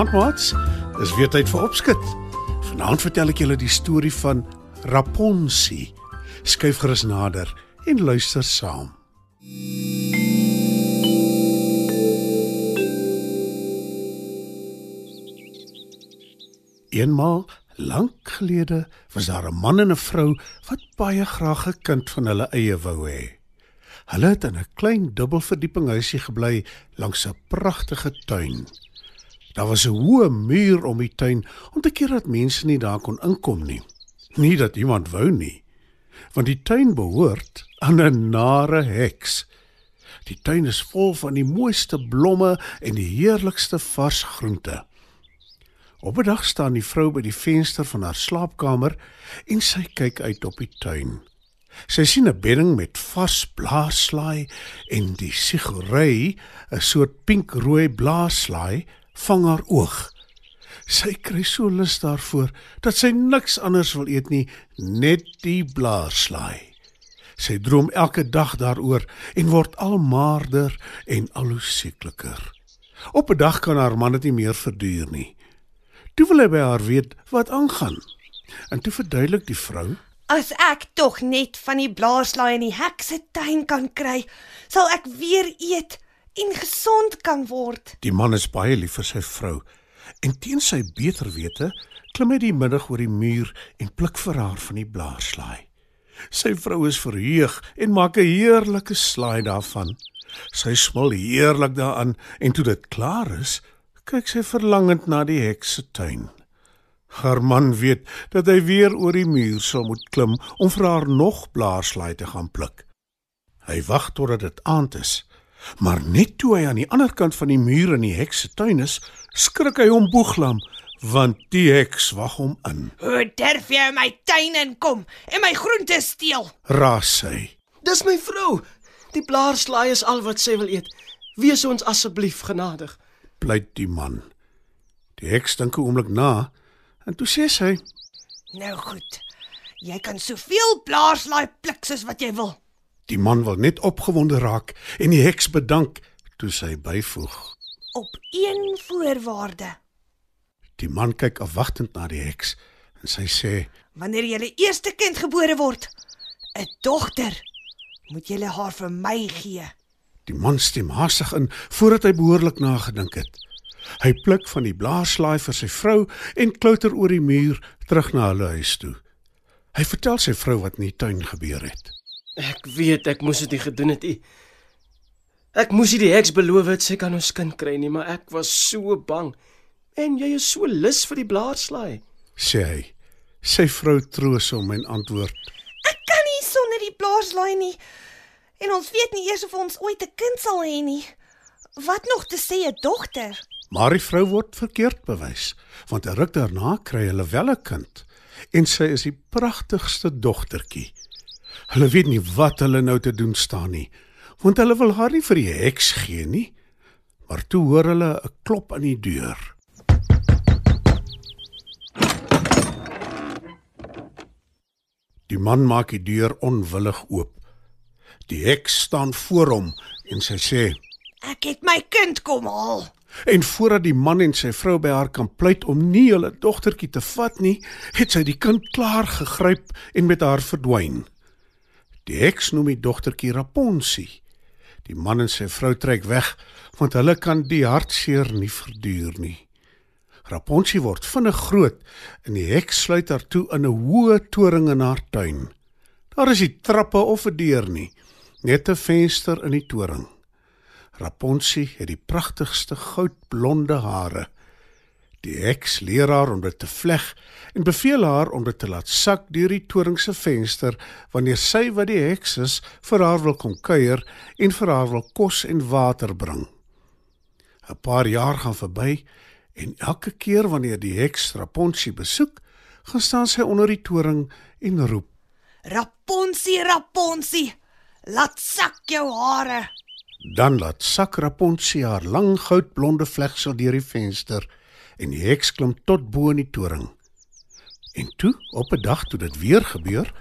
Goeienaand, maats. Dis weer tyd vir opskud. Vanaand vertel ek julle die storie van Rapunzel. Skyf gerus nader en luister saam. Eenmal lank gelede was daar 'n man en 'n vrou wat baie graag 'n kind van hulle eie wou hê. Hulle het in 'n klein dubbelverdieping huisie gebly langs 'n pragtige tuin. Daar was 'n hoë muur om die tuin om te keer dat mense nie daar kon inkom nie. Nie dat iemand wou nie, want die tuin behoort aan 'n nare heks. Die tuin is vol van die mooiste blomme en die heerlikste vars groente. Op 'n dag staan die vrou by die venster van haar slaapkamer en sy kyk uit op die tuin. Sy sien 'n bedding met vars blaarslaai en die sigorei, 'n soort pinkrooi blaarslaai, vang haar oog. Sy kry so lus daarvoor dat sy niks anders wil eet nie, net die blaarslaai. Sy droom elke dag daaroor en word al maarder en al hoe siekliker. Op 'n dag kan haar man dit nie meer verduur nie. Toe wil hy by haar weet wat aangaan. En toe verduidelik die vrou: As ek tog net van die blaarslaai in die hek se tuin kan kry, sal ek weer eet en gesond kan word. Die man is baie lief vir sy vrou en teen sy beter wete klim hy die middag oor die muur en pluk vir haar van die blaarslaai. Sy vrou is verheug en maak 'n heerlike slaai daarvan. Sy smil heerlik daaraan en toe dit klaar is, kyk sy verlangend na die hek se tuin. Haar man weet dat hy weer oor die muur sal moet klim om vir haar nog blaarslaai te gaan pluk. Hy wag totdat dit aand is, maar net toe hy aan die ander kant van die muur in die hek se tuin is, skrik hy om boeglam want die heks wag hom in. Hoe durf jy in my tuin inkom en my groente steel? Raas sy. Dis my vrou. Die blaarslaai is al wat sy wil eet. Wees ons asseblief genadig. pleit die man. Die heks dink 'n oomblik na en toe sê sy: Nou goed. Jy kan soveel blaarslaai pluk soos wat jy wil. "Die man wil net opgewonde raak en die heks bedank toe sy byvoeg. Op een voorwaarde. Die man kyk afwagtend na die heks en sy sê: Wanneer julle eerste kind gebore word, 'n dogter, moet julle haar vir my gee. Die man stem haastig in voordat hy behoorlik nagedink het. Hy pluk van die blaarslaai vir sy vrou en klouter oor die muur terug na hulle huis toe. Hy vertel sy vrou wat in die tuin gebeur het. Ek weet ek moes dit gedoen het nie. Ek moes nie die heks beloof het sy kan ons kind kry nie, maar ek was so bang. En jy is so lus vir die blaarslaai. sê hy. Sy vrou troos hom en antwoord: Ek kan nie sonder die blaarslaai nie. En ons weet nie eers of ons ooit 'n kind sal hê nie. Wat nog te sê 'n dogter? Maar die vrou word verkeerd bewys, want 'n ruk daarna kry hulle wel 'n kind en sy is die pragtigste dogtertjie. Hulle weet nie wat hulle nou te doen staan nie, want hulle wil haar nie vir die heks gee nie. Maar toe hoor hulle 'n klop aan die deur. Die man maak die deur onwillig oop. Die heks staan voor hom en sy sê: Ek het my kind kom haal. En voordat die man en sy vrou by haar kan pleit om nie hulle dogtertjie te vat nie, het sy die kind klaar gegryp en met haar verdwyn. Die heks noem die dogtertjie Rapunzel. Die man en sy vrou trek weg want hulle kan die hartseer nie verduur nie. Rapunzel word vinnig groot en die heks sluit haar toe in 'n hoë toring in haar tuin. Daar is nie trappe of 'n deur nie, net 'n venster in die toring. Rapunzel het die pragtigste goudblonde hare. Die heks leer haar om dit te vleg en beveel haar om dit te laat sak deur die toring se venster wanneer sy wat die heks is vir haar wil kom kuier en vir haar wil kos en water bring. 'n Paar jaar gaan verby en elke keer wanneer die heks Rapunzel besoek, gaan staan sy onder die toring en roep: Rapunzel, Rapunzel, laat sak jou hare. Dan laat sak Rapunzel haar lang goudblonde vlegsel deur die venster en die heks klim tot bo in die toring. En toe, op 'n dag toe dit weer gebeur,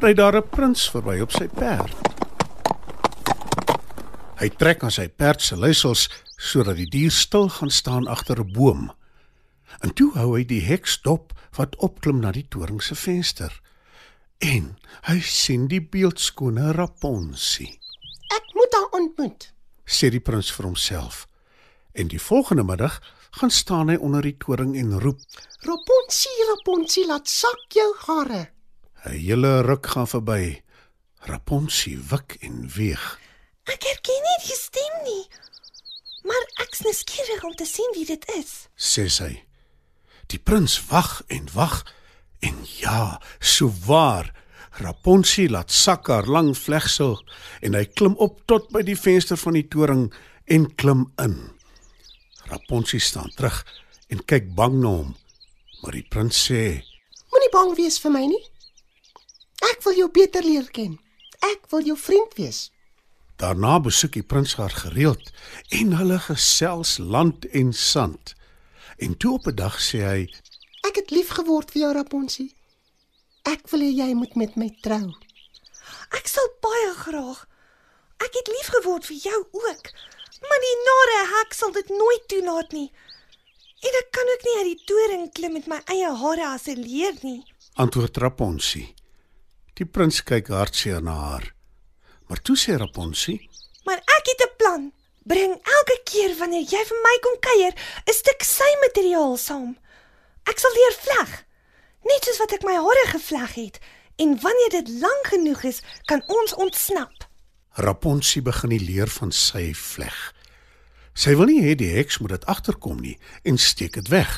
ry daar 'n prins verby op sy perd. Hy trek aan sy perd se luisels sodat die dier stil gaan staan agter 'n boom. En toe hou hy die heks dop wat opklim na die toring se venster. En hy sien die beeldskone Rapunzel. Ek moet haar ontmoet. sê die prins vir homself. En die volgende middag gaan staan hy onder die toring en roep. Rapunzel, Rapunzel, laat sak jou hare. 'n Hele ruk gaan verby. Rapunzel wik en weeg. Ek herken nie die stem nie. Maar ek's nuuskierig om te sien wie dit is. sê sy. Die prins wag en wag en ja, so waar. Rapunzel laat sak haar lang vlegsel en hy klim op tot by die venster van die toring en klim in. Rapunzel staan terug en kyk bang na hom. Maar die prins sê: Moenie bang wees vir my nie. Ek wil jou beter leer ken. Ek wil jou vriend wees. Daarna besoek die prins haar gereeld en hulle gesels land en sand. En toe op 'n dag sê hy: Ek het lief geword vir jou Rapunzel. Ek wil hê jy moet met my trou. Ek sal baie graag. Ek het lief geword vir jou ook. Maar die nare hek sal dit nooit toelaat nie. En ek kan ook nie uit die toring klim met my eie hare as 'n leer nie. antwoord Rapunzel. Die prins kyk hartseer na haar. Maar toe sê Rapunzel: Maar ek het 'n plan. Bring elke keer wanneer jy vir my kom kuier, 'n stuk sy materiaal saam. Ek sal leer vleg, net soos wat ek my hare gevleg het. En wanneer dit lank genoeg is, kan ons ontsnap. Rapunzel begin die leer van sy vleg. Sy wil nie hê die heks moet dit agterkom nie en steek dit weg.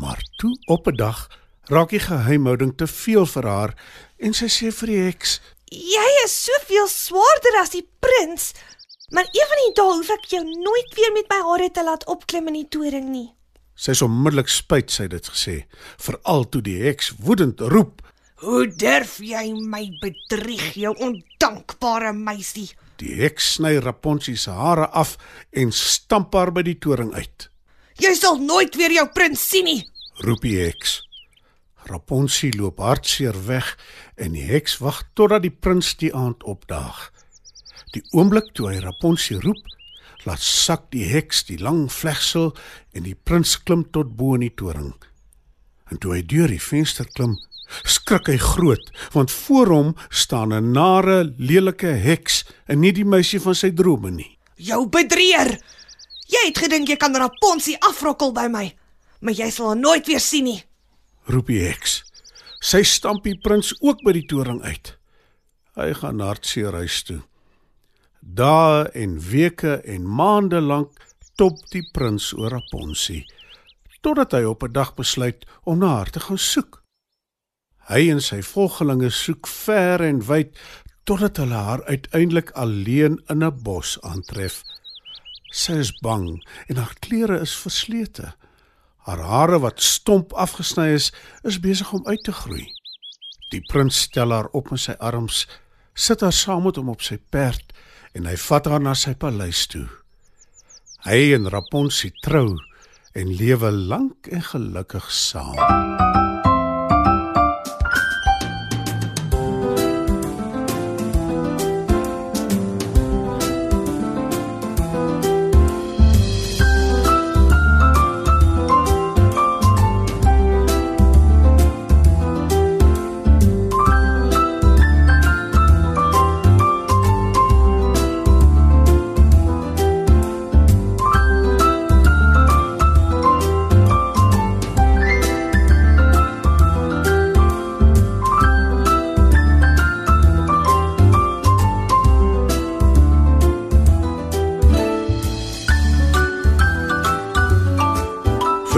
Maar toe op 'n dag raak die geheimhouding te veel vir haar en sy sê vir die heks: Jy is soveel swaarder as die prins. Maar een van die dae hoef ek jou nooit weer met my hare te laat opklim in die toring nie. Sy is onmiddellik spyt sy dit gesê, veral toe die heks woedend roep. Hoe durf jy my bedrieg, jou ondankbare meisie? Die heks sny Rapunzel se hare af en stamp haar by die toring uit. Jy sal nooit weer jou prins sien nie. Roep die heks. Rapunzel loop hartseer weg en die heks wag totdat die prins die aand opdaag. Die oomblik toe hy Rapunzel roep, laat sak die heks die lang vlegsel en die prins klim tot bo in die toring. En toe hy deur die venster klim, skrik hy groot, want voor hom staan 'n nare, lelike heks en nie die meisie van sy drome nie. Jou bedrieër. Jy het gedink jy kan Rapunzel afrokkel by my, maar jy sal haar nooit weer sien nie. roep die heks. Sy stamp die prins ook by die toring uit. Hy gaan hartseer huis toe. Dae en weke en maande lank top die prins oor Rapunzel totdat hy op 'n dag besluit om na haar te gaan soek. Hy en sy volgelinge soek ver en wyd totdat hulle haar uiteindelik alleen in 'n bos aantref. Sy is bang en haar klere is verslete. Haar hare wat stomp afgesny is, is besig om uit te groei. Die prins stel haar op in sy arms, sit haar saam met hom op sy perd en hy vat haar na sy paleis toe. Hy en Rapunzel trou en lewe lank en gelukkig saam.